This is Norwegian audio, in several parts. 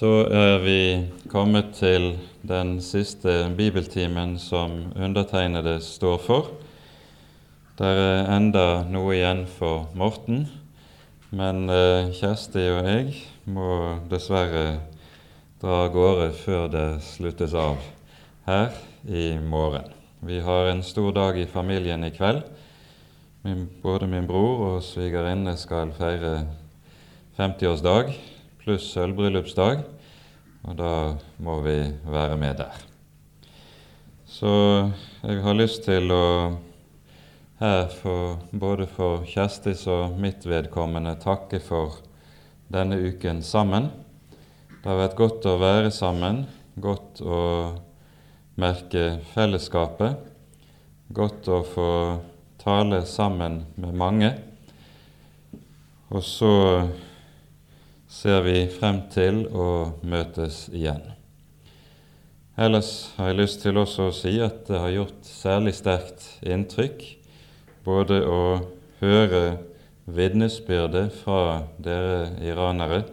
Så er vi kommet til den siste bibeltimen som undertegnede står for. Det er enda noe igjen for Morten, men eh, Kjersti og jeg må dessverre dra av gårde før det sluttes av her i morgen. Vi har en stor dag i familien i kveld. Min, både min bror og svigerinne skal feire 50-årsdag pluss sølvbryllupsdag, og da må vi være med der. Så jeg har lyst til å her for, både for Kjerstis og mitt vedkommende takke for denne uken sammen. Det har vært godt å være sammen, godt å merke fellesskapet, godt å få tale sammen med mange. Og så ser vi frem til å møtes igjen. Ellers har jeg lyst til også å si at det har gjort særlig sterkt inntrykk både å høre vitnesbyrdet fra dere iranere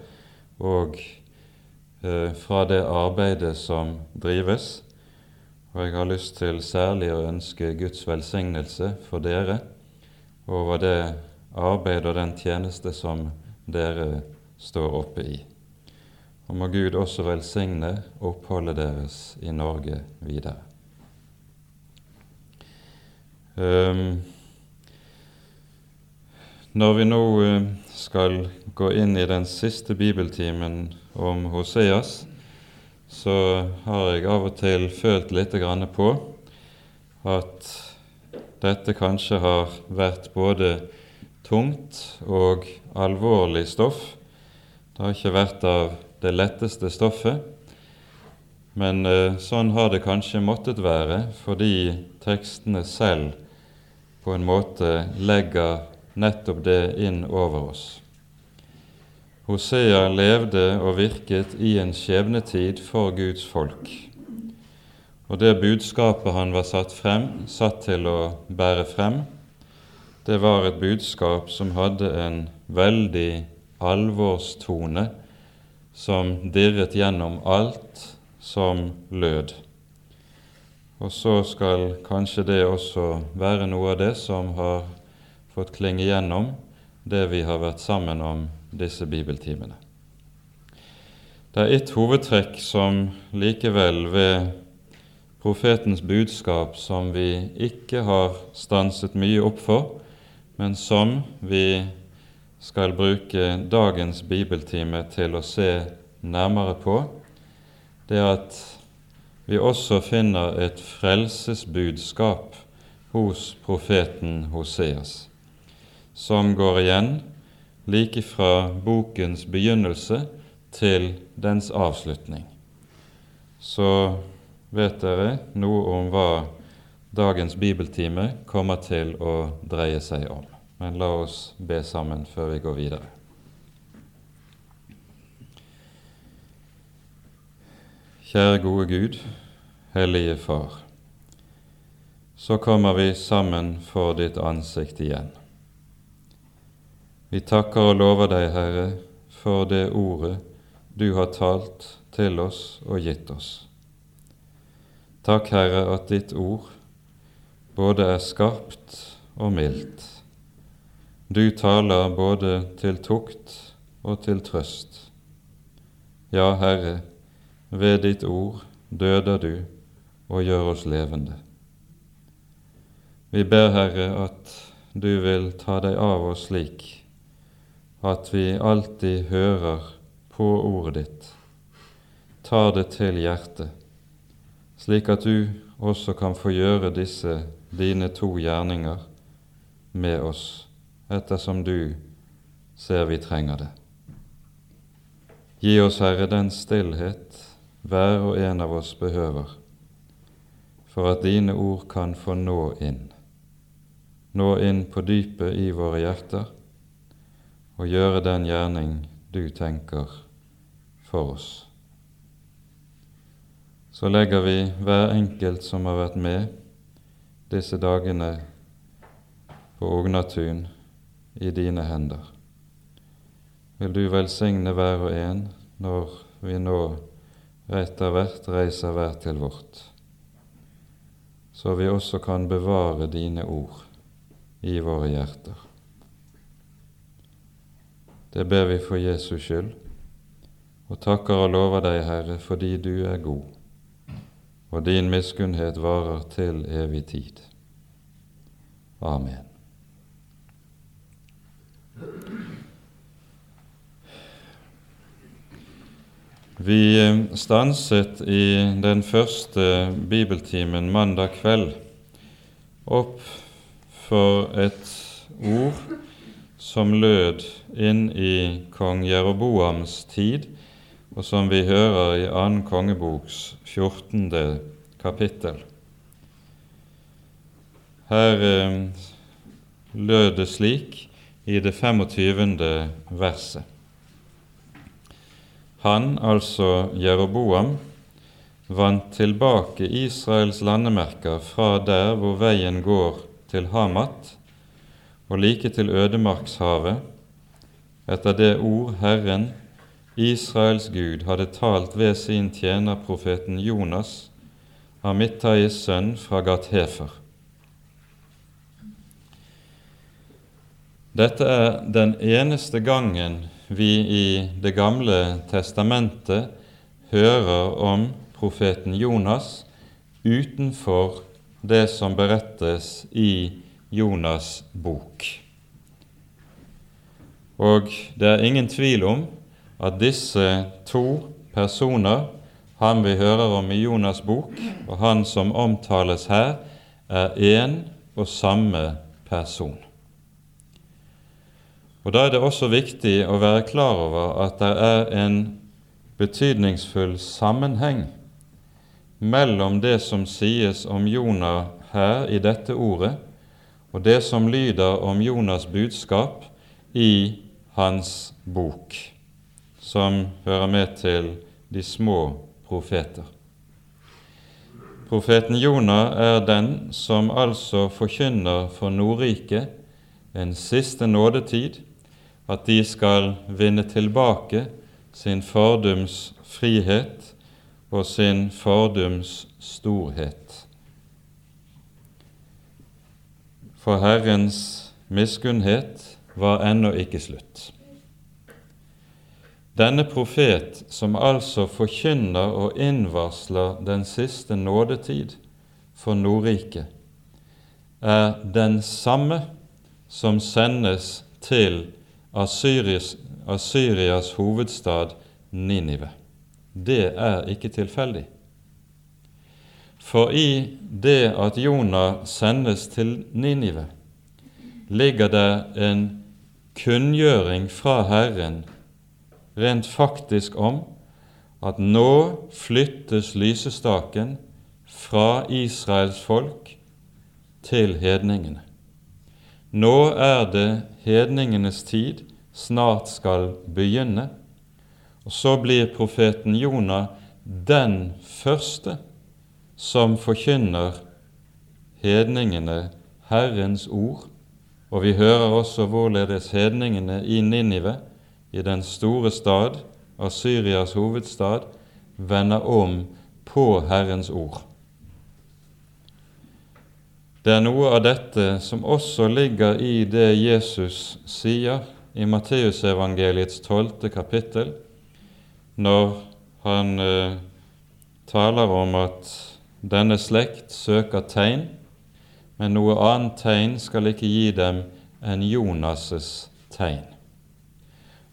og eh, fra det arbeidet som drives og jeg har lyst til særlig å ønske Guds velsignelse for dere over det arbeid og den tjeneste som dere står oppe i. Og må Gud også velsigne oppholdet deres i Norge videre. Um, når vi nå uh, skal gå inn i den siste bibeltimen om Hoseas, så har jeg av og til følt litt på at dette kanskje har vært både tungt og alvorlig stoff. Det har ikke vært av det letteste stoffet, men eh, sånn har det kanskje måttet være fordi tekstene selv på en måte legger nettopp det inn over oss. Hosea levde og virket i en skjebnetid for Guds folk. Og det budskapet han var satt, frem, satt til å bære frem, det var et budskap som hadde en veldig alvorstone som dirret gjennom alt som lød. Og så skal kanskje det også være noe av det som har fått klinge gjennom det vi har vært sammen om disse bibeltimene. Det er ett hovedtrekk som likevel ved profetens budskap som vi ikke har stanset mye opp for, men som vi skal bruke dagens bibeltime til å se nærmere på, det er at vi også finner et frelsesbudskap hos profeten Hoseas, som går igjen like fra bokens begynnelse til dens avslutning. Så vet dere noe om hva dagens bibeltime kommer til å dreie seg om. Men la oss be sammen før vi går videre. Kjære gode Gud, Hellige Far. Så kommer vi sammen for ditt ansikt igjen. Vi takker og lover deg, Herre, for det ordet du har talt til oss og gitt oss. Takk, Herre, at ditt ord både er skarpt og mildt. Du taler både til tukt og til trøst. Ja, Herre, ved ditt ord døder du og gjør oss levende. Vi ber, Herre, at du vil ta deg av oss slik at vi alltid hører på ordet ditt, tar det til hjertet, slik at du også kan få gjøre disse dine to gjerninger med oss, ettersom du ser vi trenger det. Gi oss, Herre, den stillhet hver og en av oss behøver, for at dine ord kan få nå inn, nå inn på dypet i våre hjerter, og gjøre den gjerning du tenker for oss. Så legger vi hver enkelt som har vært med disse dagene på Ognatun, i dine hender. Vil du velsigne hver og en når vi nå etter hvert reiser hver til vårt, så vi også kan bevare dine ord i våre hjerter. Det ber vi for Jesus skyld, og takker og lover deg, Herre, fordi du er god, og din miskunnhet varer til evig tid. Amen. Vi eh, stanset i den første bibeltimen mandag kveld opp for et ord som lød inn i kong Jeroboams tid, og som vi hører i annen kongeboks 14. kapittel. Her eh, lød det slik i det 25. verset. Han, altså Jeroboam, vant tilbake Israels landemerker fra der hvor veien går til Hamat, og like til ødemarkshavet, etter det ord Herren, Israels Gud, hadde talt ved sin tjener profeten Jonas, Amittais sønn fra Gat-Hefer. Dette er den eneste gangen vi i Det gamle testamentet hører om profeten Jonas utenfor det som berettes i Jonas' bok. Og det er ingen tvil om at disse to personer, han vi hører om i Jonas' bok, og han som omtales her, er én og samme person. Og Da er det også viktig å være klar over at det er en betydningsfull sammenheng mellom det som sies om Jonah her i dette ordet, og det som lyder om Jonas' budskap i hans bok, som hører med til de små profeter. Profeten Jonah er den som altså forkynner for Nordriket en siste nådetid at de skal vinne tilbake sin fordums frihet og sin fordums storhet. For Herrens miskunnhet var ennå ikke slutt. Denne profet, som altså forkynner og innvarsler den siste nådetid for Nordriket, er den samme som sendes til Assyrias, Assyrias hovedstad Ninive. Det er ikke tilfeldig. For i det at Jonah sendes til Ninive, ligger det en kunngjøring fra Herren rent faktisk om at nå flyttes lysestaken fra Israels folk til hedningene. Nå er det hedningenes tid snart skal begynne. Og så blir profeten Jonah den første som forkynner hedningene Herrens ord. Og vi hører også hvorledes hedningene i Ninive, i den store stad, Assyrias hovedstad, vender om på Herrens ord. Det er noe av dette som også ligger i det Jesus sier i Matteusevangeliets tolvte kapittel, når han eh, taler om at denne slekt søker tegn, men noe annet tegn skal ikke gi dem enn Jonas' tegn.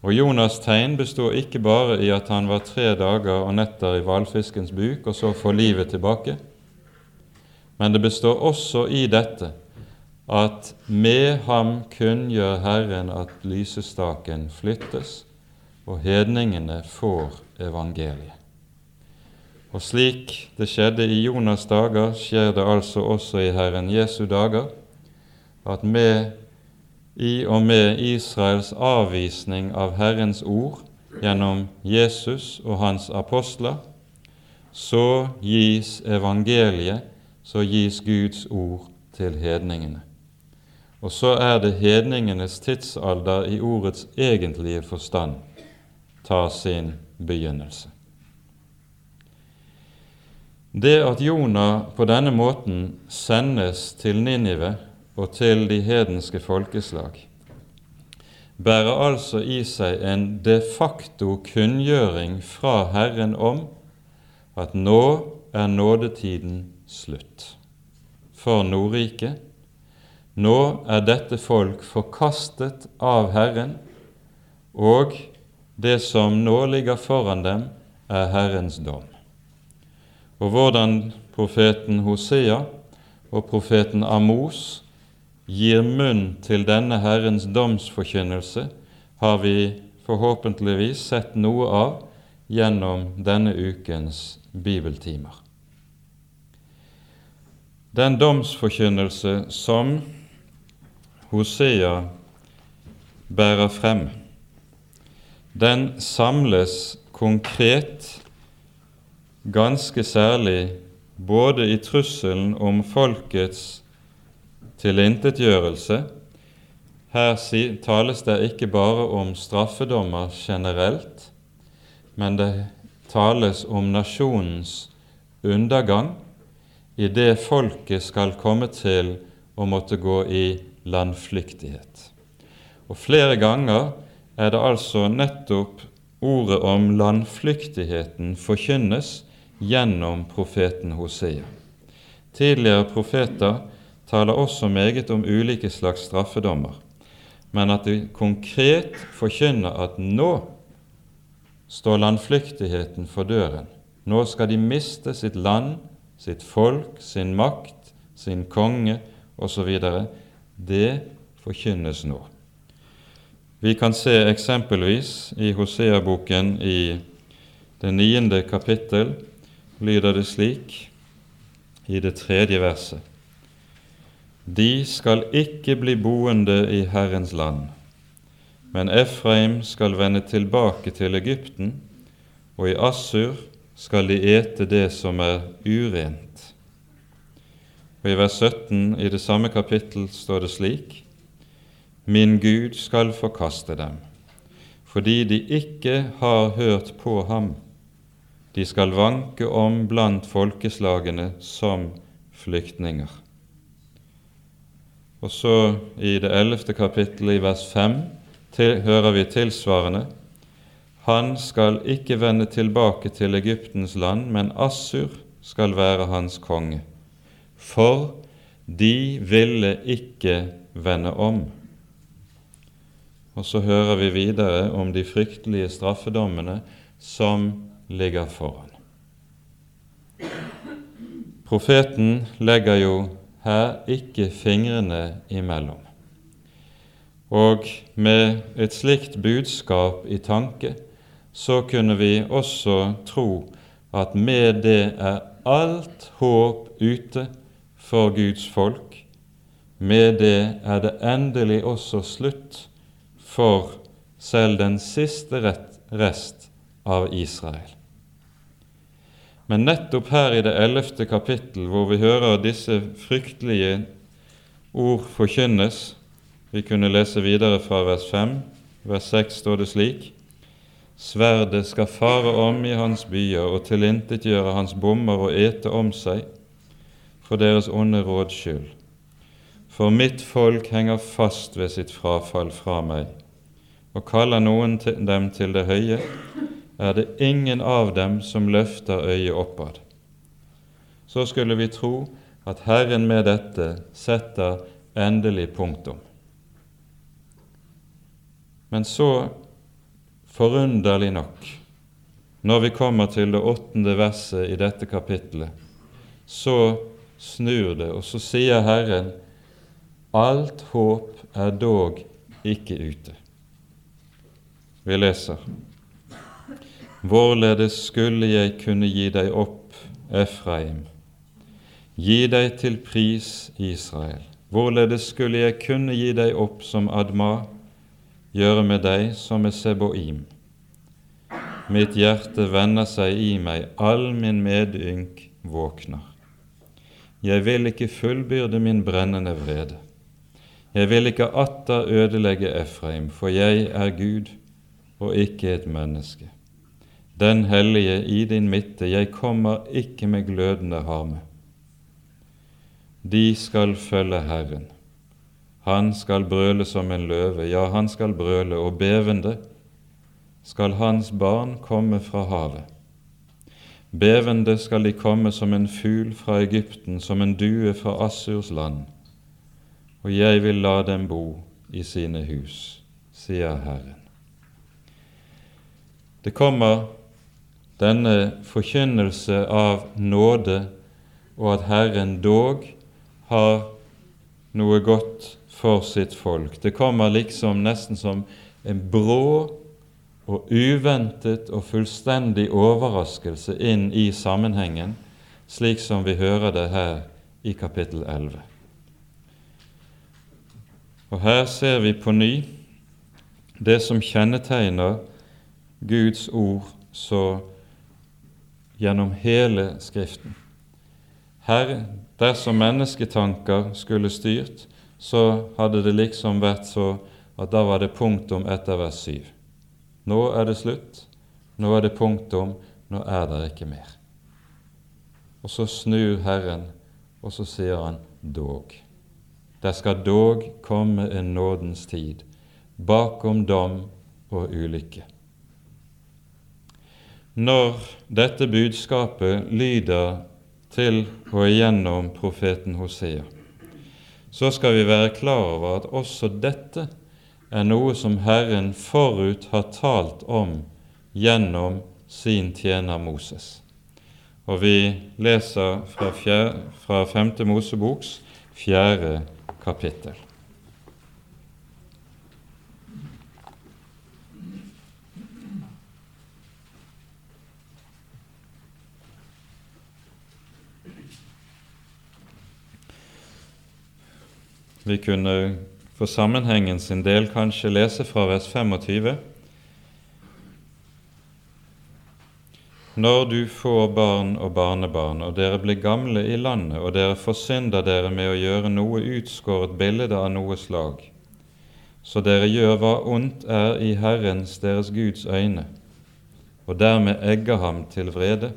Og Jonas' tegn består ikke bare i at han var tre dager og netter i hvalfiskens buk og så får livet tilbake, men det består også i dette at med ham kunngjør Herren at lysestaken flyttes, og hedningene får evangeliet. Og slik det skjedde i Jonas' dager, skjer det altså også i Herren Jesu dager, at med, i og med Israels avvisning av Herrens ord gjennom Jesus og hans apostler, så gis evangeliet så gis Guds ord til hedningene. Og så er det hedningenes tidsalder i ordets egentlige forstand tar sin begynnelse. Det at Jonah på denne måten sendes til Ninive og til de hedenske folkeslag, bærer altså i seg en de facto kunngjøring fra Herren om at nå er nådetiden slutt for Nordriket. Nå er dette folk forkastet av Herren, og det som nå ligger foran dem, er Herrens dom. Og hvordan profeten Hosea og profeten Amos gir munn til denne Herrens domsforkynnelse, har vi forhåpentligvis sett noe av gjennom denne ukens bibeltimer. Den domsforkynnelse som Hosea bærer frem, den samles konkret, ganske særlig både i trusselen om folkets tilintetgjørelse. Her tales det ikke bare om straffedommer generelt, men det tales om nasjonens undergang idet folket skal komme til å måtte gå i landflyktighet. Og Flere ganger er det altså nettopp ordet om landflyktigheten forkynnes gjennom profeten Hosea. Tidligere profeter taler også meget om ulike slags straffedommer, men at de konkret forkynner at nå står landflyktigheten for døren. Nå skal de miste sitt land, sitt folk, sin makt, sin konge osv. Det forkynnes nå. Vi kan se eksempelvis i Hosea-boken i det niende kapittel lyder det slik i det tredje verset. De skal ikke bli boende i Herrens land, men Efraim skal vende tilbake til Egypten, og i Assur skal de ete det som er urent. Og I vers 17 i det samme kapittel står det slik:" Min Gud skal forkaste dem, fordi de ikke har hørt på ham. De skal vanke om blant folkeslagene som flyktninger. Og så i det ellevte kapittelet, i vers 5, til, hører vi tilsvarende Han skal ikke vende tilbake til Egyptens land, men Assur skal være hans konge. For de ville ikke vende om. Og så hører vi videre om de fryktelige straffedommene som ligger foran. Profeten legger jo her ikke fingrene imellom. Og med et slikt budskap i tanke så kunne vi også tro at med det er alt håp ute for Guds folk. Med det er det endelig også slutt for selv den siste rest av Israel. Men nettopp her i det ellevte kapittel, hvor vi hører disse fryktelige ord forkynnes Vi kunne lese videre fra vers 5. Vers 6 står det slik.: Sverdet skal fare om i hans byer og tilintetgjøre hans bommer og ete om seg for deres onde råds skyld. For mitt folk henger fast ved sitt frafall fra meg og kaller noen dem til det høye, er det ingen av dem som løfter øyet oppad. Så skulle vi tro at Herren med dette setter endelig punktum. Men så, forunderlig nok, når vi kommer til det åttende verset i dette kapittelet, så snur det, og så sier Herren, alt håp er dog ikke ute. Vi leser Hvorledes skulle jeg kunne gi deg opp, Efraim, gi deg til pris, Israel? Hvorledes skulle jeg kunne gi deg opp som Adma, gjøre med deg som med Seboim? Mitt hjerte vender seg i meg, all min medynk våkner. Jeg vil ikke fullbyrde min brennende vrede. Jeg vil ikke atter ødelegge Efraim, for jeg er Gud og ikke et menneske. den hellige i din midte, jeg kommer ikke med glødende harme. De skal følge Herren. Han skal brøle som en løve, ja, han skal brøle, og bevende skal hans barn komme fra havet. Bevende skal de komme som en fugl fra Egypten, som en due fra Assurs land. Og jeg vil la dem bo i sine hus, sier Herren. Det kommer denne forkynnelse av nåde og at Herren dog har noe godt for sitt folk. Det kommer liksom nesten som en brå og uventet og fullstendig overraskelse inn i sammenhengen, slik som vi hører det her i kapittel 11. Og her ser vi på ny det som kjennetegner Guds ord så gjennom hele Skriften. Her, dersom mennesketanker skulle styrt, så hadde det liksom vært så at da var det punktum etter vers 7. Nå er det slutt, nå er det punktum, nå er det ikke mer. Og så snur Herren, og så sier han dog. Det skal dog komme en nådens tid, bakom dom og ulykke. Når dette budskapet lyder til og igjennom profeten Hosea, så skal vi være klar over at også dette er noe som Herren forut har talt om gjennom sin tjener Moses. Og vi leser fra, fjerde, fra 5. Moseboks fjerde kapittel. Vi kunne for sammenhengen sin del kanskje lese fra vers 25. Når du får barn og barnebarn, og dere blir gamle i landet, og dere forsynder dere med å gjøre noe utskåret bilde av noe slag, så dere gjør hva ondt er i Herrens deres Guds øyne, og dermed egger ham til vrede,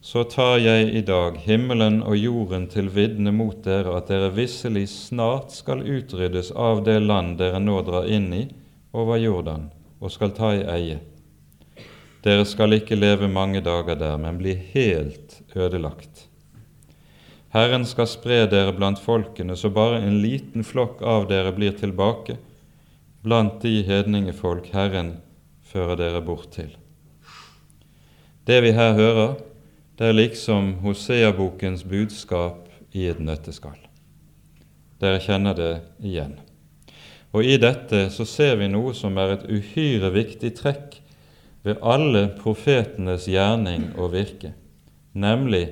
så tar jeg i dag himmelen og jorden til vitne mot dere at dere visselig snart skal utryddes av det land dere nå drar inn i over Jordan, og skal ta i eie. Dere skal ikke leve mange dager der, men bli helt ødelagt. Herren skal spre dere blant folkene, så bare en liten flokk av dere blir tilbake blant de hedningefolk Herren fører dere bort til. Det vi her hører, det er liksom Hosea-bokens budskap i et nøtteskall. Dere kjenner det igjen. Og I dette så ser vi noe som er et uhyre viktig trekk ved alle profetenes gjerning og virke, nemlig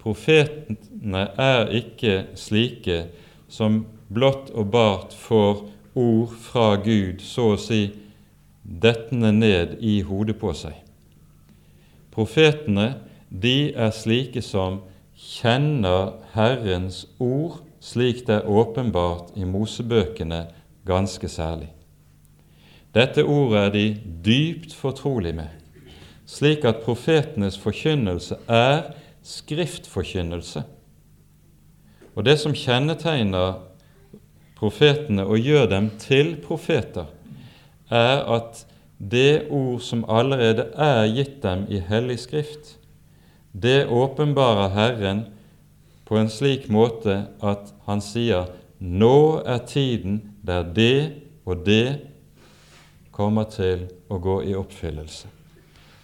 profetene er ikke slike som blått og bart får ord fra Gud, så å si dettende ned i hodet på seg. Profetene de er slike som kjenner Herrens ord slik det er åpenbart i Mosebøkene ganske særlig. Dette ordet er de dypt fortrolig med, slik at profetenes forkynnelse er skriftforkynnelse. Og det som kjennetegner profetene og gjør dem til profeter, er at det ord som allerede er gitt dem i Hellig Skrift, det åpenbarer Herren på en slik måte at han sier nå er tiden der det og det kommer til å gå i oppfyllelse.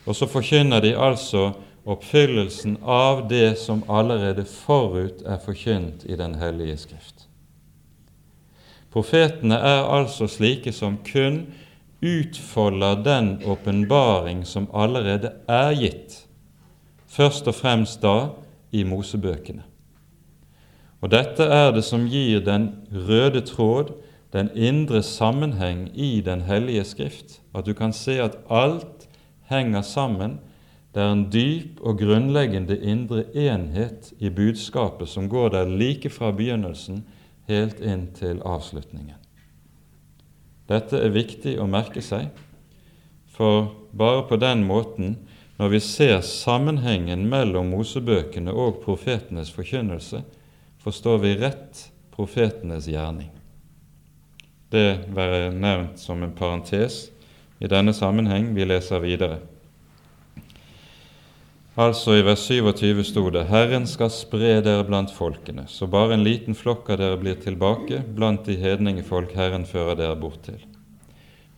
Og så forkynner de altså oppfyllelsen av det som allerede forut er forkynt i Den hellige Skrift. Profetene er altså slike som kun utfolder den åpenbaring som allerede er gitt først og fremst da i Mosebøkene. Og Dette er det som gir den røde tråd, den indre sammenheng i Den hellige Skrift, at du kan se at alt henger sammen. Det er en dyp og grunnleggende indre enhet i budskapet som går der like fra begynnelsen helt inn til avslutningen. Dette er viktig å merke seg, For bare på den måten, når vi ser sammenhengen mellom Mosebøkene og profetenes forkynnelse, forstår vi rett profetenes gjerning. Det være nevnt som en parentes i denne sammenheng. Vi leser videre. Altså I vers 27 sto det:" Herren skal spre dere blant folkene, så bare en liten flokk av dere blir tilbake blant de hedninge folk Herren fører dere bort til.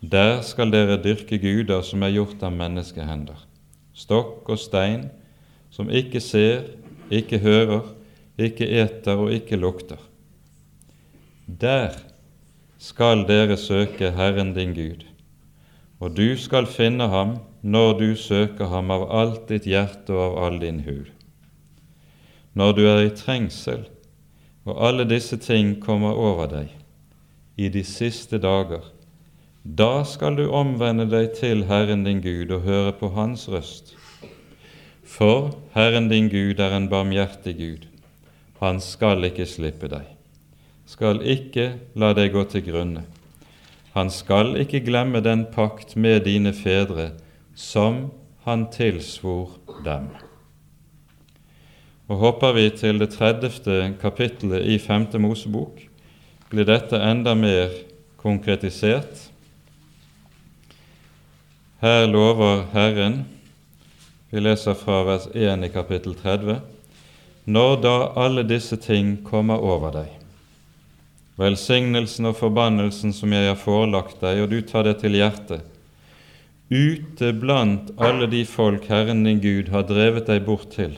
Der skal dere dyrke guder som er gjort av menneskehender, stokk og stein, som ikke ser, ikke hører, ikke eter og ikke lukter. Der skal dere søke Herren din Gud, og du skal finne ham når du søker ham av alt ditt hjerte og av all din hud. Når du er i trengsel og alle disse ting kommer over deg i de siste dager, da skal du omvende deg til Herren din Gud og høre på Hans røst. For Herren din Gud er en barmhjertig Gud. Han skal ikke slippe deg, skal ikke la deg gå til grunne. Han skal ikke glemme den pakt med dine fedre som han tilsvor dem. Og Hopper vi til det 30. kapittelet i 5. Mosebok, blir dette enda mer konkretisert. Her lover Herren, vi leser fra vers 1 i kapittel 30, når da alle disse ting kommer over deg, velsignelsen og forbannelsen som jeg har forelagt deg, og du tar det til hjertet, ute blant alle de folk Herren din Gud har drevet deg bort til,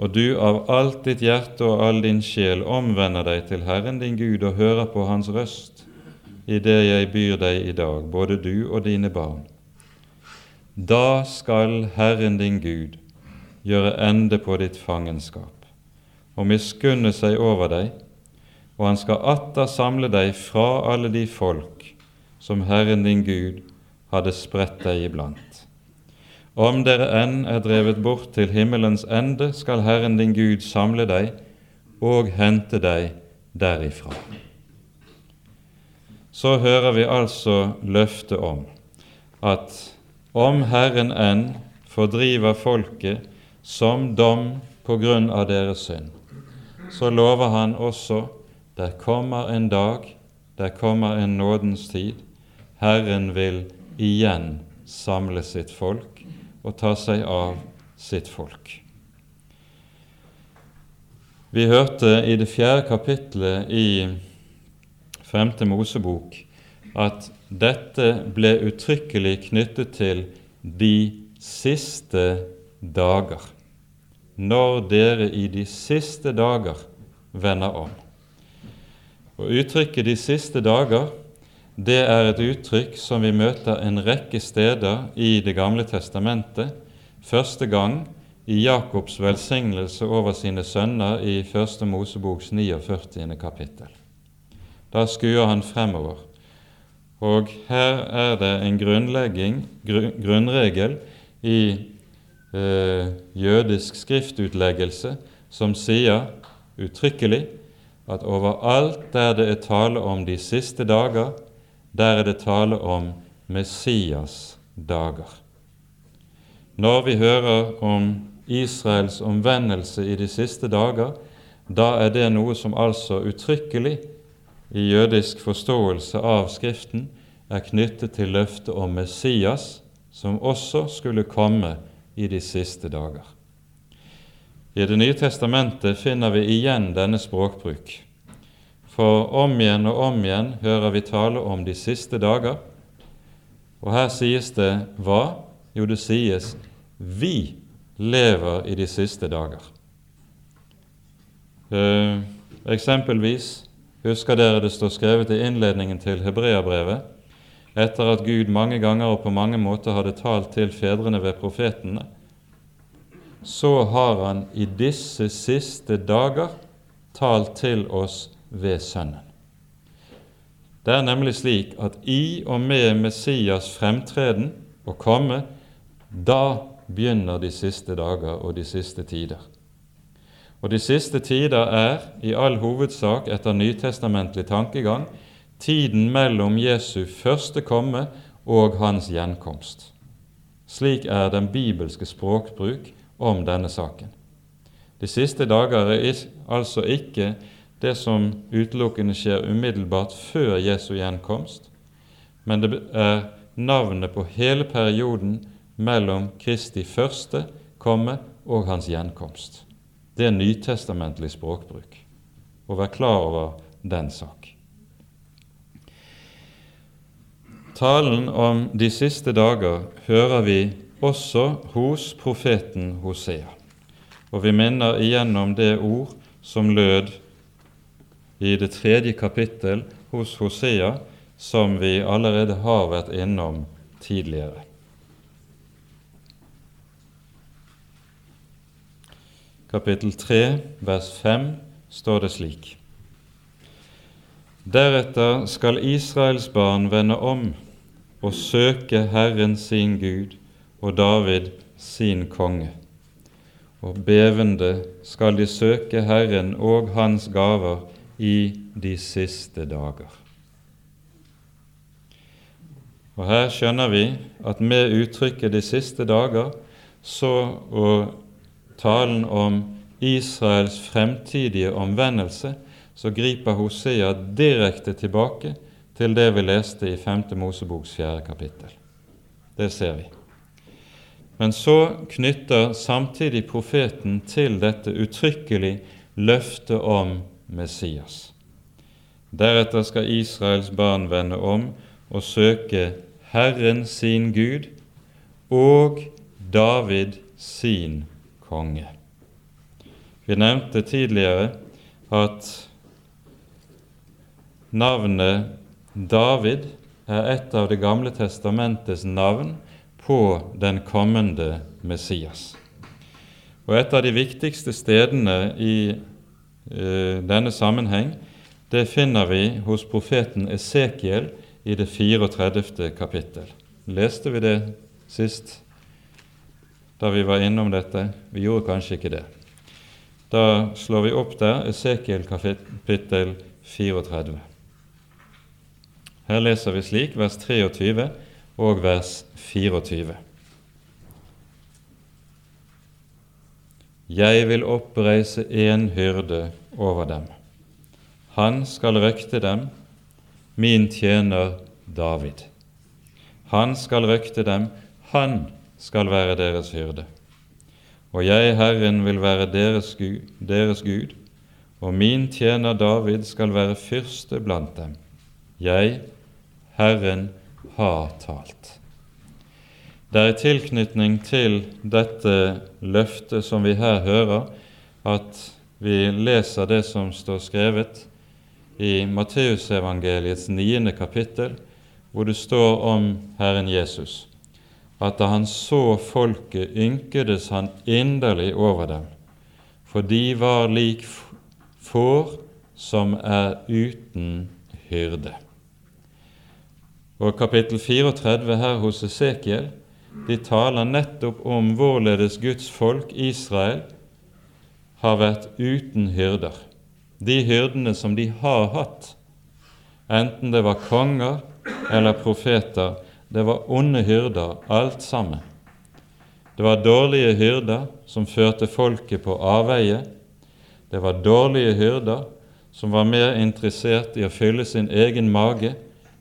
og du av alt ditt hjerte og all din sjel omvender deg til Herren din Gud og hører på Hans røst i det jeg byr deg i dag, både du og dine barn, da skal Herren din Gud gjøre ende på ditt fangenskap og miskunne seg over deg, og han skal atter samle deg fra alle de folk som Herren din Gud hadde spredt deg iblant. Om dere enn er drevet bort til himmelens ende, skal Herren din Gud samle deg og hente deg derifra. Så hører vi altså løftet om at om Herren enn fordriver folket som dom på grunn av deres synd, så lover han også der kommer en dag, der kommer en nådens tid. Herren vil igjen samle sitt folk og ta seg av sitt folk. Vi hørte i det fjerde kapitlet i Femte Mosebok at dette ble uttrykkelig knyttet til de siste dager, når dere i de siste dager vender om. Og Uttrykket 'de siste dager' det er et uttrykk som vi møter en rekke steder i Det gamle testamentet. Første gang i Jakobs velsignelse over sine sønner i Første Moseboks 49. kapittel. Da skuer han fremover. Og her er det en grunnregel i eh, jødisk skriftutleggelse som sier uttrykkelig at overalt der det er tale om de siste dager, der er det tale om Messias dager. Når vi hører om Israels omvendelse i de siste dager, da er det noe som altså uttrykkelig i jødisk forståelse av Skriften er knyttet til løftet om Messias, som også skulle komme i de siste dager. I Det nye testamentet finner vi igjen denne språkbruk. For om igjen og om igjen hører vi tale om de siste dager. Og her sies det hva? Jo, det sies vi lever i de siste dager. Eh, eksempelvis husker dere det står skrevet i innledningen til Hebreabrevet etter at Gud mange ganger og på mange måter hadde talt til fedrene ved profetene, så har Han i disse siste dager talt til oss ved Sønnen. Det er nemlig slik at i og med Messias fremtreden og komme, da begynner de siste dager og de siste tider. Og de siste tider er i all hovedsak etter nytestamentlig tankegang tiden mellom Jesu første komme og hans gjenkomst. Slik er den bibelske språkbruk om denne saken. De siste dager er altså ikke det som utelukkende skjer umiddelbart før Jesu gjenkomst, men det er navnet på hele perioden mellom Kristi første komme og hans gjenkomst. Det er nytestamentlig språkbruk. Og vær klar over den sak. Talen om de siste dager hører vi også hos profeten Hosea. Og vi minner igjennom det ord som lød i det tredje kapittel hos Hosea, som vi allerede har vært innom tidligere. Kapittel 3, vers 5 står det slik.: Deretter skal Israels barn vende om og søke Herren sin Gud og David sin konge. Og bevende skal de søke Herren og Hans gaver i de siste dager. Og Her skjønner vi at med uttrykket 'de siste dager' så og talen om Israels fremtidige omvendelse, så griper Hosea direkte tilbake til det vi leste i 5. Moseboks 4. kapittel. Det ser vi. Men så knytter samtidig profeten til dette uttrykkelig løftet om Messias. Deretter skal Israels barn vende om og søke Herren sin Gud og David sin konge. Vi nevnte tidligere at navnet David er et av Det gamle testamentets navn på den kommende Messias. Og Et av de viktigste stedene i uh, denne sammenheng det finner vi hos profeten Esekiel i det 34. kapittel. Leste vi det sist da vi var innom dette? Vi gjorde kanskje ikke det. Da slår vi opp der Esekiel kapittel 34. Her leser vi slik vers 23 og vers 24. Jeg vil oppreise en hyrde over dem. Han skal røkte dem min tjener David. Han skal røkte dem, han skal være deres hyrde. Og jeg, Herren, vil være deres Gud, deres Gud, og min tjener David skal være fyrste blant dem. Jeg, Herren, har talt. Det er i tilknytning til dette løftet som vi her hører, at vi leser det som står skrevet i Matteusevangeliets niende kapittel, hvor det står om Herren Jesus, at da han så folket, ynkedes han inderlig over dem, for de var lik får som er uten hyrde. Og kapittel 34 her hos Esekiel de taler nettopp om hvorledes Guds folk, Israel, har vært uten hyrder de hyrdene som de har hatt, enten det var konger eller profeter, det var onde hyrder, alt sammen. Det var dårlige hyrder som førte folket på avveie. Det var dårlige hyrder som var mer interessert i å fylle sin egen mage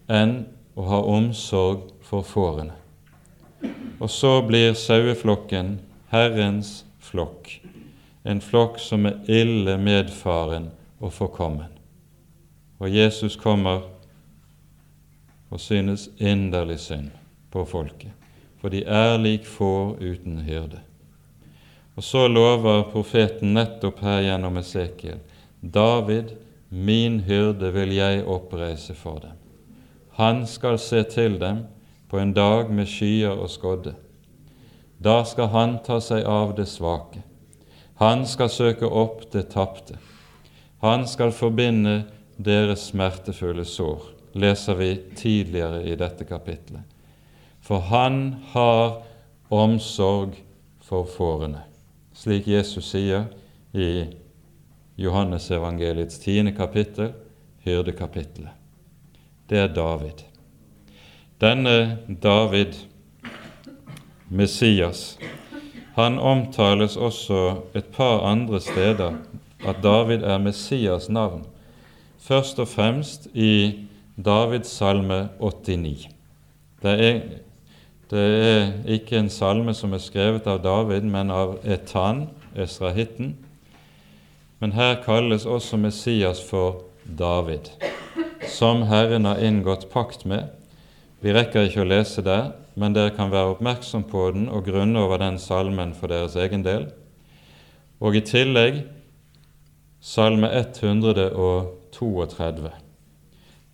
enn å ha omsorg for fårene. Og så blir saueflokken Herrens flokk, en flokk som er ille medfaren og forkommen. Og Jesus kommer og synes inderlig synd på folket, for de er lik får uten hyrde. Og så lover profeten nettopp her gjennom Esekiel David, min hyrde, vil jeg oppreise for dem. Han skal se til dem på en dag med skyer og skodde. Da skal han ta seg av det svake. Han skal søke opp det tapte. Han skal forbinde deres smertefulle sår, leser vi tidligere i dette kapitlet. For han har omsorg for fårene, slik Jesus sier i Johannesevangeliets tiende kapittel, hyrdekapittelet. Det er David. Denne David, Messias, han omtales også et par andre steder at David er Messias' navn, først og fremst i Davids salme 89. Det er, det er ikke en salme som er skrevet av David, men av Etan, esrahitten. Men her kalles også Messias for David, som Herren har inngått pakt med. Vi rekker ikke å lese der, men dere kan være oppmerksom på den og grunne over den salmen for deres egen del. Og i tillegg salme 132,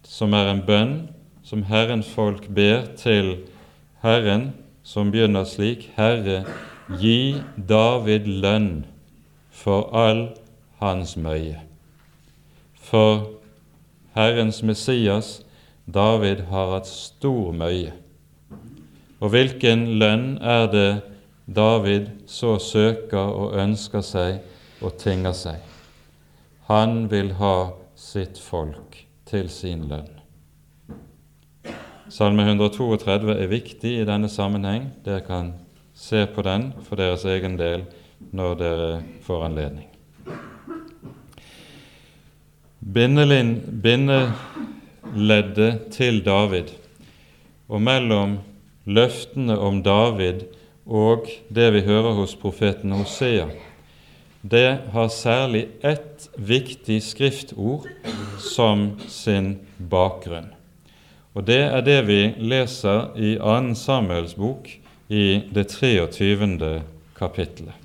som er en bønn som Herrens folk ber til Herren, som begynner slik Herre, gi David lønn for all hans møye. For Herrens Messias, David, har hatt stor møye. Og hvilken lønn er det David så søker og ønsker seg og tinger seg? Han vil ha sitt folk til sin lønn. Salme 132 er viktig i denne sammenheng. Dere kan se på den for deres egen del når dere får anledning. Bindeleddet til David og mellom løftene om David og det vi hører hos profeten Hosea, det har særlig ett viktig skriftord som sin bakgrunn. Og Det er det vi leser i 2. Samuels bok i det 23. kapittelet.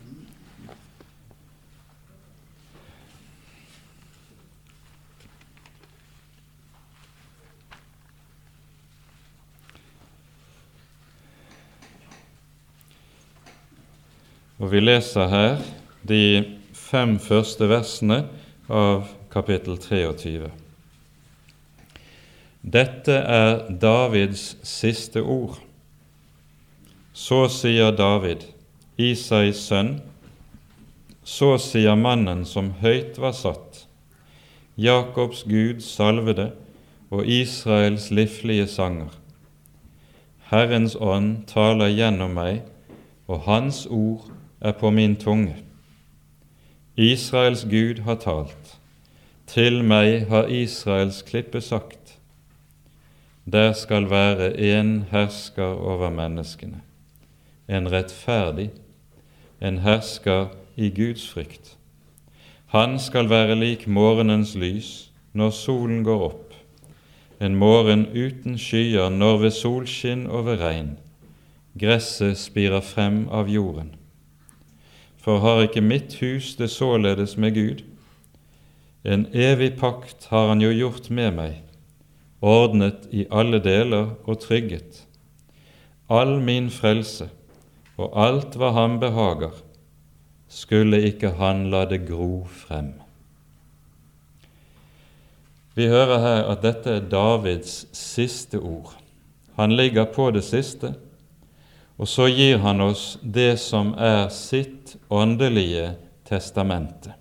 Og Vi leser her de fem første versene av kapittel 23. Dette er Davids siste ord. Så sier David, Isais sønn, så sier mannen som høyt var satt, Jakobs Gud salvede og Israels liflige sanger. Herrens ånd taler gjennom meg, og Hans ord er på min tunge. Israels Gud har talt. Til meg har Israels klippe sagt. Der skal være en hersker over menneskene, en rettferdig, en hersker i Guds frykt. Han skal være lik morgenens lys når solen går opp, en morgen uten skyer når ved solskinn og ved regn gresset spirer frem av jorden for har ikke mitt hus det således med Gud? En evig pakt har han jo gjort med meg, ordnet i alle deler og trygget. All min frelse og alt hva ham behager, skulle ikke han la det gro frem. Vi hører her at dette er Davids siste ord. Han ligger på det siste, og så gir han oss det som er sitt åndelige testamente.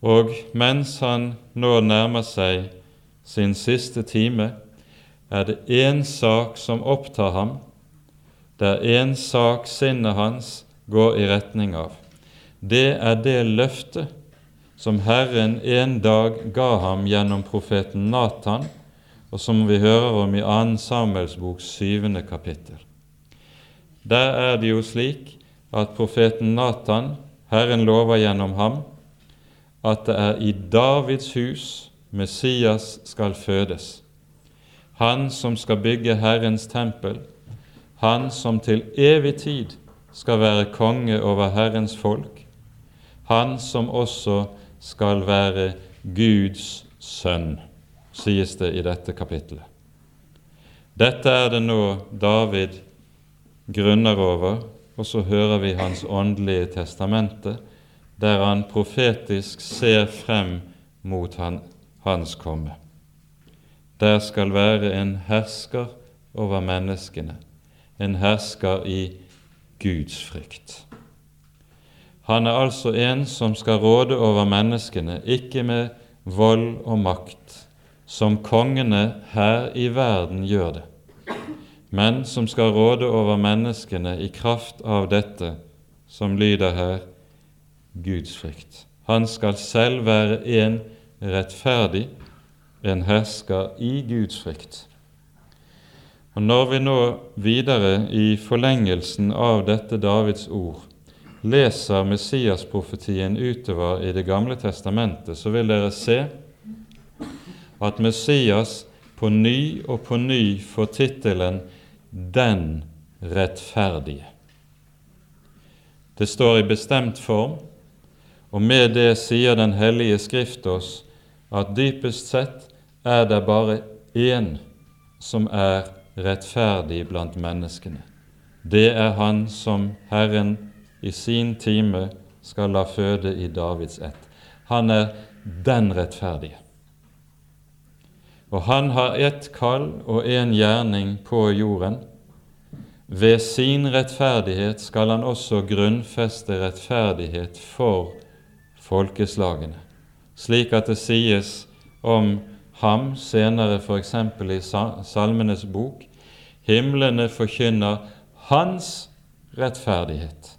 Og mens han nå nærmer seg sin siste time, er det én sak som opptar ham, det er én sak sinnet hans går i retning av. Det er det løftet som Herren en dag ga ham gjennom profeten Natan, og som vi hører om i 2. Samuels bok syvende kapittel. Der er det jo slik at profeten Natan, Herren lover gjennom ham, at det er i Davids hus Messias skal fødes. Han som skal bygge Herrens tempel, han som til evig tid skal være konge over Herrens folk, han som også skal være Guds sønn sies det i dette kapittelet. Dette er det nå David grunner over, og så hører vi hans åndelige testamente, der han profetisk ser frem mot han, hans komme. Der skal være en hersker over menneskene, en hersker i Guds frykt. Han er altså en som skal råde over menneskene, ikke med vold og makt, som kongene her i verden gjør det, men som skal råde over menneskene i kraft av dette som lyder her Guds frykt. Han skal selv være en rettferdig, en hersker i Guds frykt. Og Når vi nå videre i forlengelsen av dette Davids ord leser Messias-profetien utover i Det gamle testamentet, så vil dere se at Messias på ny og på ny får tittelen 'Den rettferdige'. Det står i bestemt form, og med det sier Den hellige Skrift oss at dypest sett er det bare én som er rettferdig blant menneskene. Det er han som Herren i sin time skal la føde i Davids ett. Han er den rettferdige. Og han har ett kall og én gjerning på jorden. Ved sin rettferdighet skal han også grunnfeste rettferdighet for folkeslagene, slik at det sies om ham senere f.eks. i Salmenes bok himlene forkynner hans rettferdighet.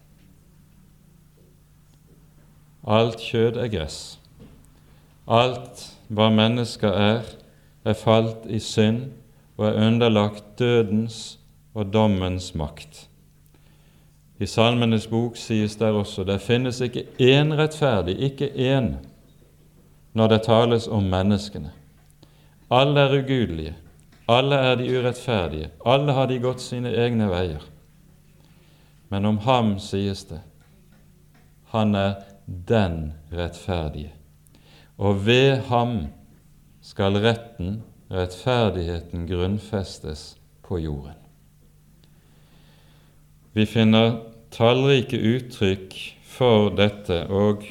Alt kjød er gress. Alt hva mennesker er, er falt i synd og er underlagt dødens og dommens makt. I Salmenes bok sies der også det finnes ikke én rettferdig, ikke én, når det tales om menneskene. Alle er ugudelige, alle er de urettferdige, alle har de gått sine egne veier. Men om ham sies det han er den rettferdige, og ved ham skal retten, rettferdigheten, grunnfestes på jorden. Vi finner tallrike uttrykk for dette, og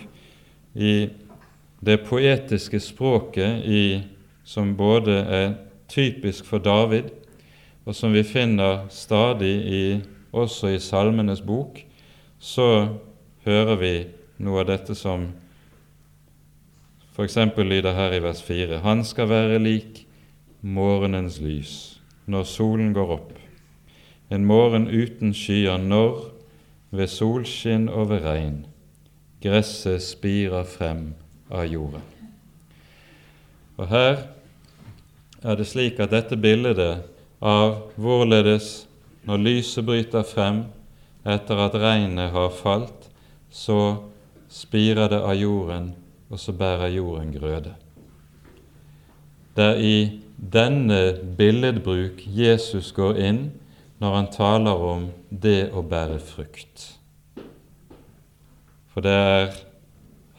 i det poetiske språket i, som både er typisk for David, og som vi finner stadig i, også i Salmenes bok, så hører vi noe av dette som f.eks. lyder her i vers 4.: Han skal være lik morgenens lys når solen går opp, en morgen uten skyer når ved solskinn og ved regn gresset spirer frem av jorden. Og Her er det slik at dette bildet av hvorledes når lyset bryter frem etter at regnet har falt, så spirer det av jorden, og så bærer jorden grøde. Det er i denne billedbruk Jesus går inn når han taler om det å bære frukt. For det er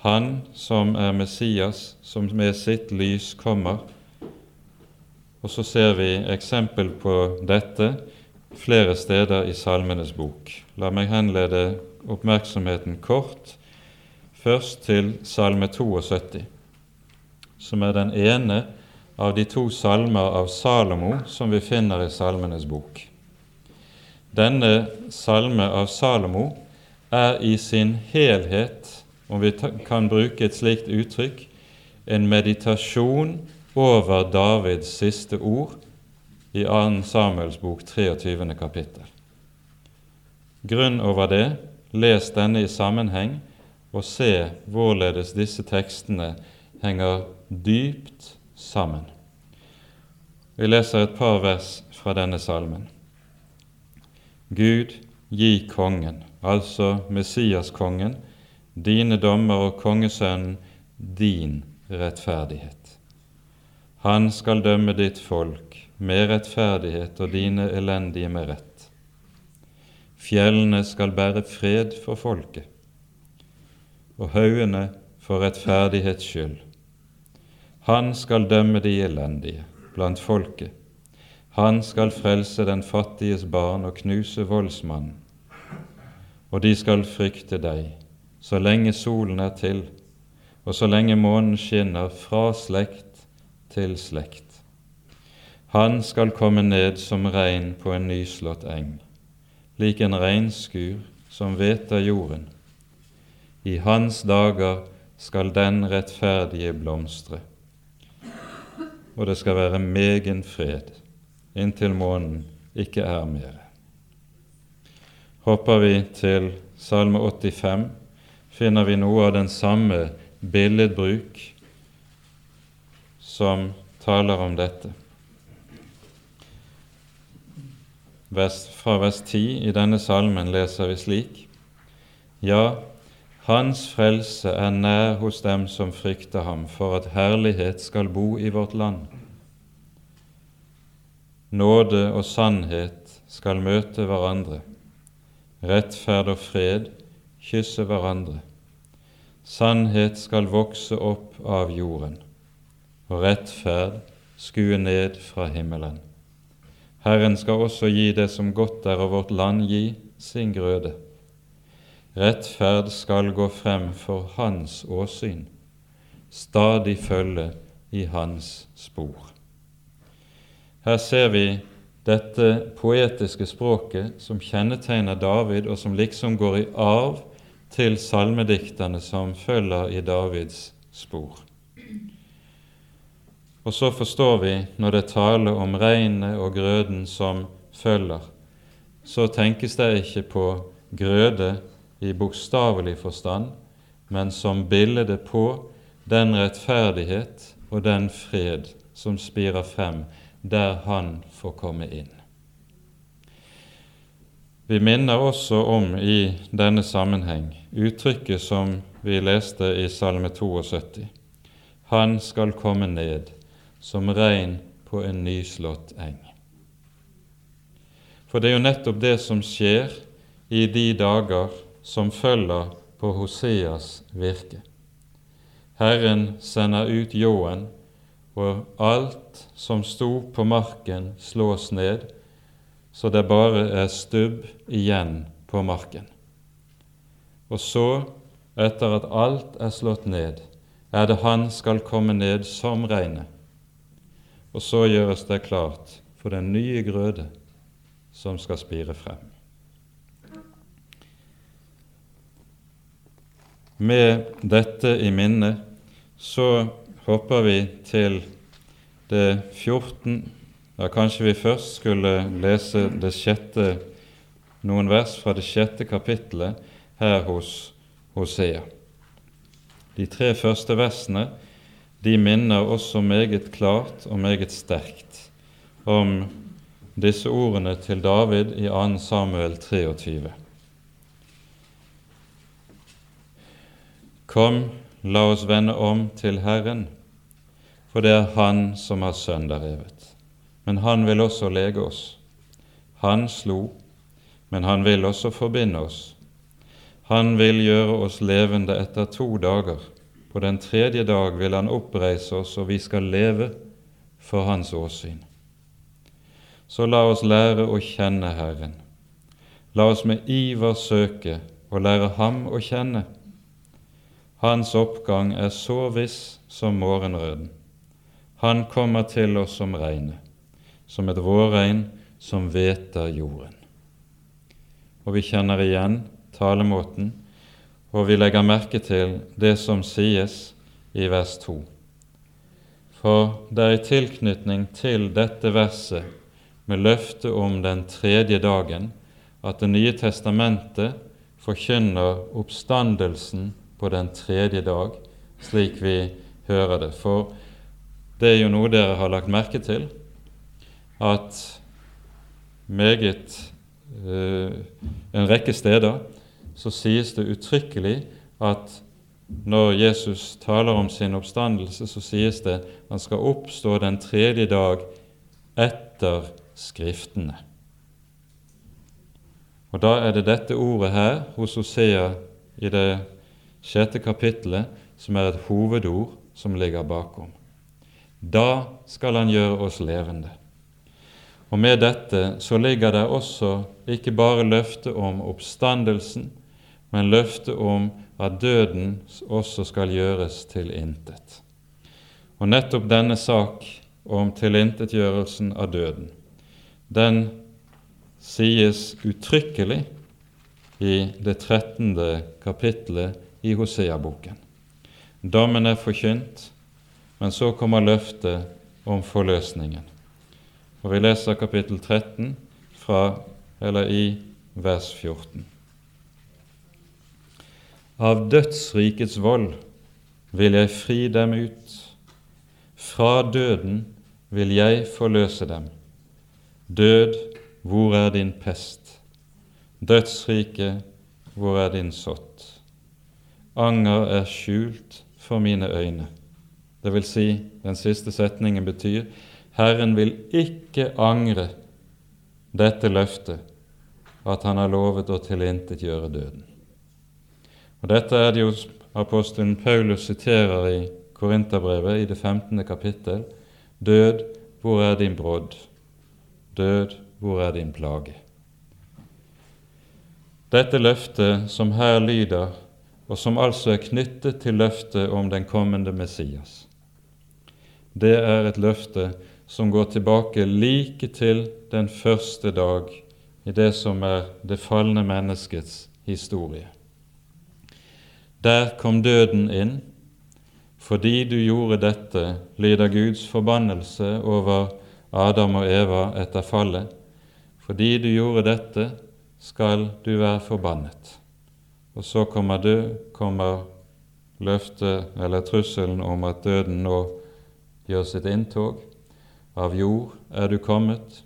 han som er Messias, som med sitt lys kommer. Og så ser vi eksempel på dette flere steder i Salmenes bok. La meg henlede oppmerksomheten kort først til Salme 72, som er den ene av de to salmer av Salomo som vi finner i Salmenes bok. Denne salme av Salomo er i sin helhet, om vi kan bruke et slikt uttrykk, en meditasjon over Davids siste ord i 2. Samuels bok 23. kapittel. Grunn over det, les denne i sammenheng og se hvorledes disse tekstene henger dypt sammen. Vi leser et par vers fra denne salmen. Gud, gi kongen, altså Messias-kongen, dine dommer og kongesønnen din rettferdighet. Han skal dømme ditt folk med rettferdighet og dine elendige med rett. Fjellene skal bære fred for folket og haugene for rettferdighets skyld. Han skal dømme de elendige blant folket. Han skal frelse den fattiges barn og knuse voldsmannen. Og de skal frykte deg så lenge solen er til, og så lenge månen skinner fra slekt til slekt. Han skal komme ned som regn på en nyslått eng, lik en regnskur som hveter jorden. I hans dager skal den rettferdige blomstre. og det skal være megen fred, inntil månen ikke er mer. Hopper vi til Salme 85, finner vi noe av den samme billedbruk som taler om dette. fra vers 10 i denne salmen leser vi slik.: Ja, Hans frelse er nær hos dem som frykter ham, for at herlighet skal bo i vårt land. Nåde og sannhet skal møte hverandre, rettferd og fred kysse hverandre. Sannhet skal vokse opp av jorden, og rettferd skue ned fra himmelen. Herren skal også gi det som godt er, og vårt land gi sin grøde. Rettferd skal gå frem for hans åsyn, stadig følge i hans spor. Her ser vi dette poetiske språket som kjennetegner David, og som liksom går i arv til salmedikterne som følger i Davids spor. Og så forstår vi, når det taler om regnet og grøden som følger, så tenkes det ikke på grøde i bokstavelig forstand, men som bilde på den rettferdighet og den fred som spirer frem der Han får komme inn. Vi minner også om i denne sammenheng uttrykket som vi leste i Salme 72. Han skal komme ned som regn på en nyslått eng. For det er jo nettopp det som skjer i de dager som følger på Hoseas virke. Herren sender ut ljåen, og alt som sto på marken, slås ned, så det bare er stubb igjen på marken. Og så, etter at alt er slått ned, er det Han skal komme ned som regnet og så gjøres det klart for den nye grøde som skal spire frem. Med dette i minne så hopper vi til det 14. Ja, kanskje vi først skulle lese det sjette, noen vers fra det sjette kapittelet her hos Hosea. De tre første versene de minner også meget klart og meget sterkt om disse ordene til David i 2. Samuel 23. Kom, la oss vende om til Herren, for det er Han som har sønderrevet. Men Han vil også lege oss. Han slo, men Han vil også forbinde oss. Han vil gjøre oss levende etter to dager. På den tredje dag vil Han oppreise oss, og vi skal leve for Hans åsyn. Så la oss lære å kjenne Herren. La oss med iver søke å lære Ham å kjenne. Hans oppgang er så viss som morgenrøden. Han kommer til oss som regnet, som et vårregn som hveter jorden. Og vi kjenner igjen talemåten og vi legger merke til det som sies i vers 2. For det er i tilknytning til dette verset med løftet om den tredje dagen at Det nye testamentet forkynner oppstandelsen på den tredje dag, slik vi hører det. For det er jo noe dere har lagt merke til, at meget uh, en rekke steder så sies det uttrykkelig at når Jesus taler om sin oppstandelse, så sies det han skal oppstå den tredje dag etter Skriftene. Og Da er det dette ordet her hos Hosea i det sjette kapittelet som er et hovedord som ligger bakom. Da skal han gjøre oss levende. Og Med dette så ligger det også ikke bare løftet om oppstandelsen, men løftet om at døden også skal gjøres til intet. Og nettopp denne sak om tilintetgjørelsen av døden, den sies uttrykkelig i det trettende kapittelet i Hosea-boken. Dommen er forkynt, men så kommer løftet om forløsningen. Og Vi leser kapittel 13 fra, eller i vers 14. Av dødsrikets vold vil jeg fri dem ut. Fra døden vil jeg forløse dem. Død, hvor er din pest? Dødsrike, hvor er din sott? Anger er skjult for mine øyne. Det vil si, den siste setningen betyr Herren vil ikke angre dette løftet, at han har lovet å tilintetgjøre døden. Og Dette er det jo apostelen Paulus siterer i Korinterbrevet i det 15. kapittel. Død, hvor er din brodd? Død, hvor er din plage? Dette løftet som her lyder, og som altså er knyttet til løftet om den kommende Messias, det er et løfte som går tilbake like til den første dag i det som er det falne menneskets historie. Der kom døden inn. Fordi du gjorde dette, lyder Guds forbannelse over Adam og Eva etter fallet. Fordi du gjorde dette, skal du være forbannet. Og så kommer, død, kommer løftet eller trusselen om at døden nå gjør sitt inntog. Av jord er du kommet,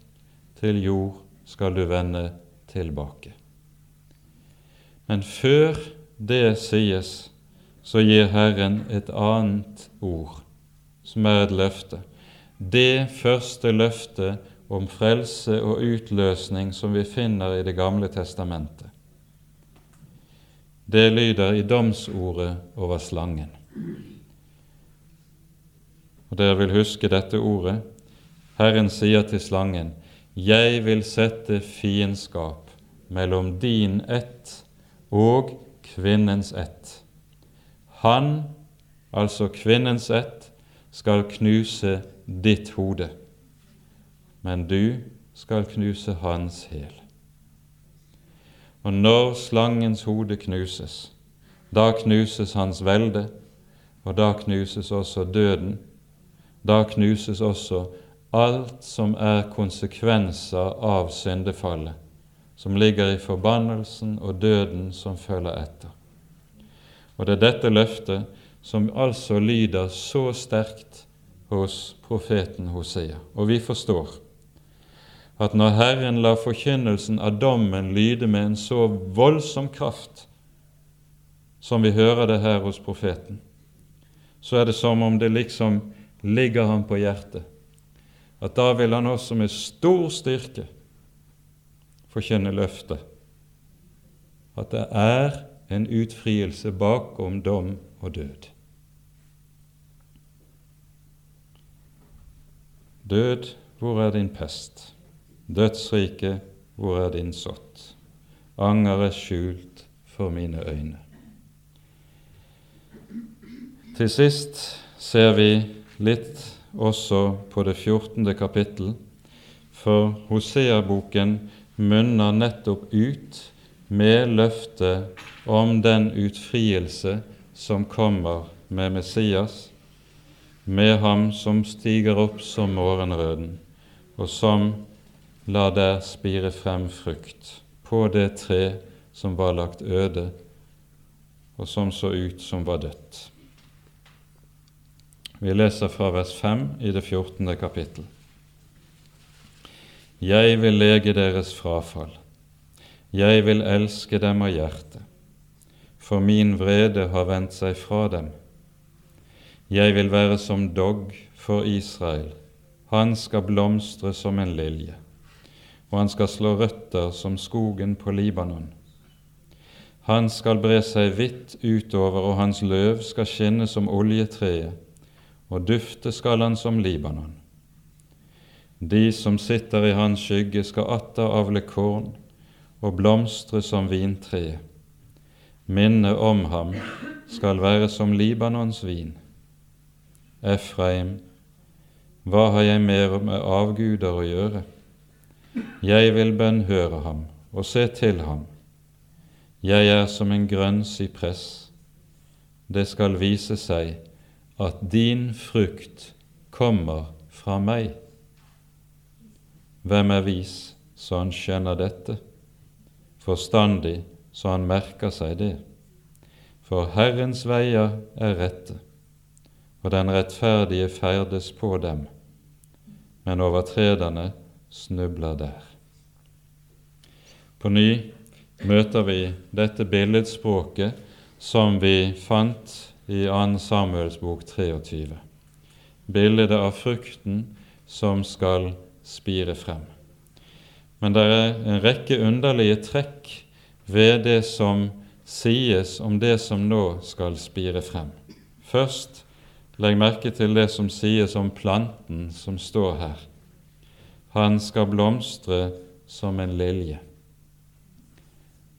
til jord skal du vende tilbake. Men før det sies, så gir Herren et annet ord, som er et løfte. Det første løftet om frelse og utløsning som vi finner i Det gamle testamentet. Det lyder i domsordet over slangen. Og Dere vil huske dette ordet. Herren sier til slangen, Jeg vil sette fiendskap mellom din ett og kvinnens ett. Han, altså kvinnens ett, skal knuse ditt hode, men du skal knuse hans hæl. Og når slangens hode knuses, da knuses hans velde, og da knuses også døden. Da knuses også alt som er konsekvenser av syndefallet, som ligger i forbannelsen og døden som følger etter. Og det er dette løftet som altså lyder så sterkt hos profeten Hosea. Og vi forstår at når Herren lar forkynnelsen av dommen lyde med en så voldsom kraft som vi hører det her hos profeten, så er det som om det liksom ligger ham på hjertet, at da vil han også med stor styrke forkynne løftet, at det er en utfrielse bakom dom og død. Død, hvor er din pest? Dødsrike, hvor er din sott? Anger er skjult for mine øyne. Til sist ser vi litt også på det 14. kapittel, for Hosea-boken munner nettopp ut med løftet om den utfrielse som kommer med Messias, med ham som stiger opp som morgenrøden, og som lar der spire frem frukt på det tre som var lagt øde, og som så ut som var dødt. Vi leser fra vers 5 i det 14. kapittel. Jeg vil lege deres frafall, jeg vil elske dem av hjertet, for min vrede har vendt seg fra dem. Jeg vil være som dogg for Israel, han skal blomstre som en lilje, og han skal slå røtter som skogen på Libanon. Han skal bre seg vidt utover, og hans løv skal skinne som oljetreet, og dufte skal han som Libanon. De som sitter i hans skygge, skal atter avle korn og blomstre som vintreet. Minnet om ham skal være som Libanons vin. Efraim, hva har jeg mer med avguder å gjøre? Jeg vil bønnhøre ham og se til ham. Jeg er som en grønn sypress. Det skal vise seg at din frukt kommer fra meg. Hvem er vis så han skjønner dette, forstandig så han merker seg det? For Herrens veier er rette, og den rettferdige ferdes på dem, men overtrederne snubler der. På ny møter vi dette billedspråket som vi fant i 2. Samuels bok 23. Bildet av frukten som skal spire frem. Men det er en rekke underlige trekk ved det som sies om det som nå skal spire frem. Først legg merke til det som sies om planten som står her. Han skal blomstre som en lilje.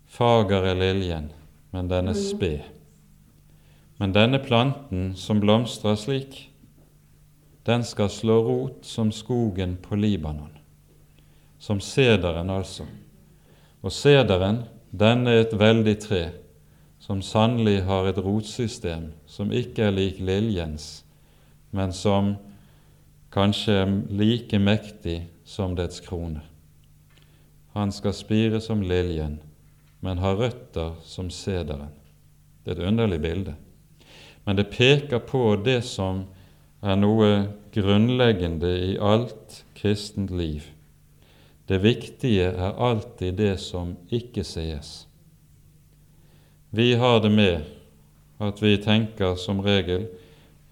Fager er liljen, men den er sped. Men denne planten som blomstrer slik, den skal slå rot som skogen på Libanon, som sederen altså. Og sederen, den er et veldig tre, som sannelig har et rotsystem som ikke er lik liljens, men som kanskje er like mektig som dets krone. Han skal spire som liljen, men har røtter som sederen. Det er et underlig bilde. Men det peker på det som er noe grunnleggende i alt kristent liv. Det viktige er alltid det som ikke sees. Vi har det med at vi tenker som regel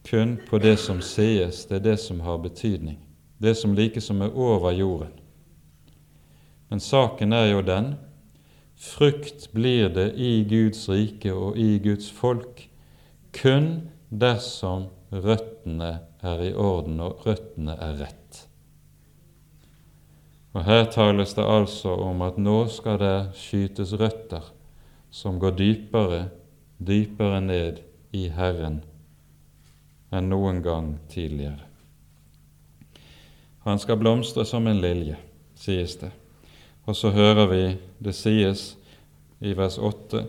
kun på det som sees, det er det som har betydning, det som likesom er over jorden. Men saken er jo den frykt blir det i Guds rike og i Guds folk kun dersom røttene er i orden og røttene er rett. Og Her tales det altså om at nå skal det skytes røtter som går dypere, dypere ned i Herren enn noen gang tidligere. Han skal blomstre som en lilje, sies det. Og så hører vi det sies i vers 8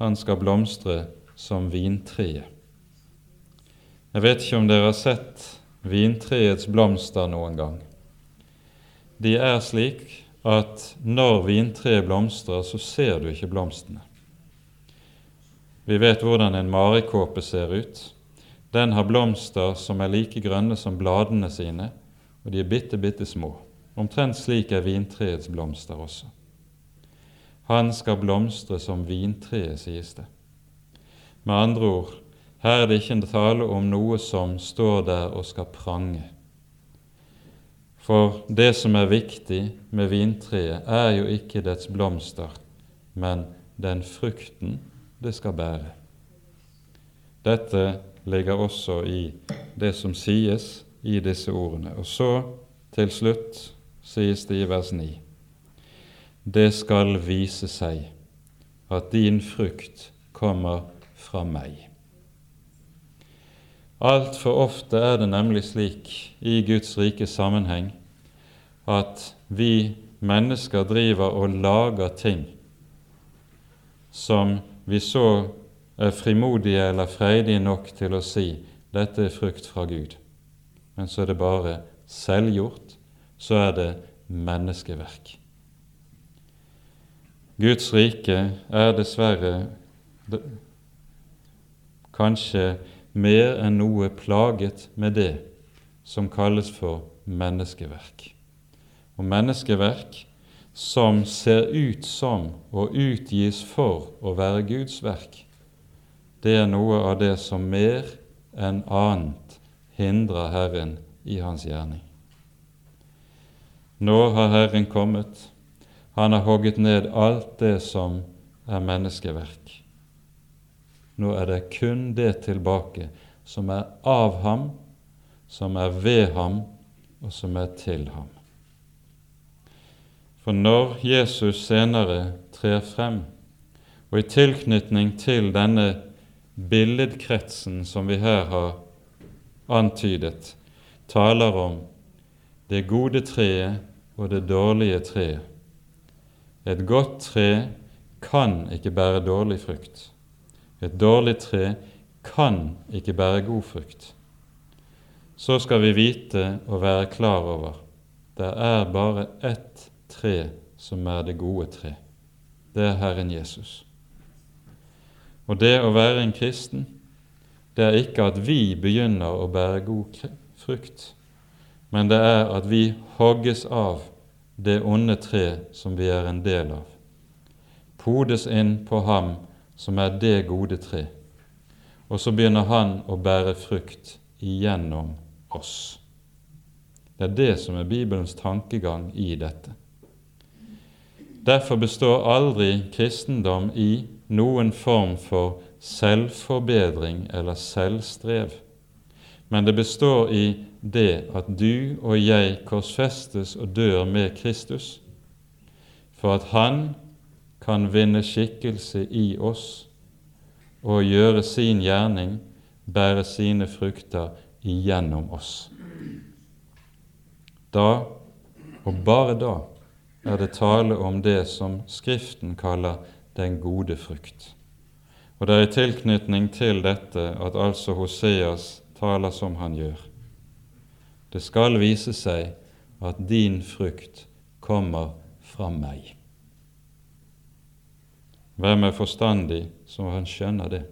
han skal blomstre som vintreet. Jeg vet ikke om dere har sett vintreets blomster noen gang. De er slik at når vintreet blomstrer, så ser du ikke blomstene. Vi vet hvordan en marikåpe ser ut. Den har blomster som er like grønne som bladene sine, og de er bitte, bitte små. Omtrent slik er vintreets blomster også. Han skal blomstre som vintreet, sies det. Med andre ord, her er det ikke en tale om noe som står der og skal prange. For det som er viktig med vintreet, er jo ikke dets blomster, men den frukten det skal bære. Dette ligger også i det som sies i disse ordene. Og så, til slutt, sies det i vers 9. Det skal vise seg at din frukt kommer fra meg. Altfor ofte er det nemlig slik i Guds rike sammenheng at vi mennesker driver og lager ting som vi så er frimodige eller freidige nok til å si dette er frukt fra Gud. Men så er det bare selvgjort, så er det menneskeverk. Guds rike er dessverre kanskje mer enn noe plaget med det som kalles for menneskeverk. Og menneskeverk som ser ut som og utgis for å være Guds verk, det er noe av det som mer enn annet hindrer Herren i hans gjerning. Nå har Herren kommet. Han har hogget ned alt det som er menneskeverk. Nå er det kun det tilbake som er av ham, som er ved ham, og som er til ham. For når Jesus senere trer frem, og i tilknytning til denne billedkretsen som vi her har antydet, taler om det gode treet og det dårlige treet. Et godt tre kan ikke bære dårlig frukt. Et dårlig tre kan ikke bære god frukt. så skal vi vite og være klar over det er bare ett tre som er det gode tre. Det er Herren Jesus. Og det å være en kristen, det er ikke at vi begynner å bære god frukt, men det er at vi hogges av det onde tre som vi er en del av, podes inn på ham som er det gode tre, og så begynner han å bære frukt igjennom oss. Det er det som er Bibelens tankegang i dette. Derfor består aldri kristendom i noen form for selvforbedring eller selvstrev, men det består i det at du og jeg korsfestes og dør med Kristus, for at Han kan vinne skikkelse i oss og gjøre sin gjerning, bære sine frukter igjennom oss. Da, og bare da, er det tale om det som Skriften kaller den gode frukt. Og det er i tilknytning til dette at altså Hoseas taler som han gjør. Det skal vise seg at din frukt kommer fra meg. Hvem er forstandig så han skjønner det?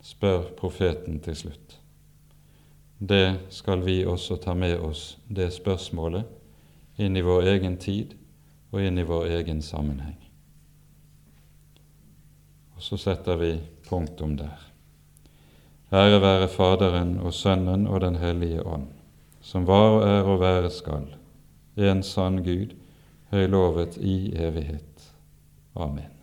spør profeten til slutt. Det skal vi også ta med oss, det spørsmålet, inn i vår egen tid og inn i vår egen sammenheng. Og så setter vi punktum der. Ære være Faderen og Sønnen og Den hellige ånd, som var og er og være skal, en sann Gud, høylovet i evighet. Amen.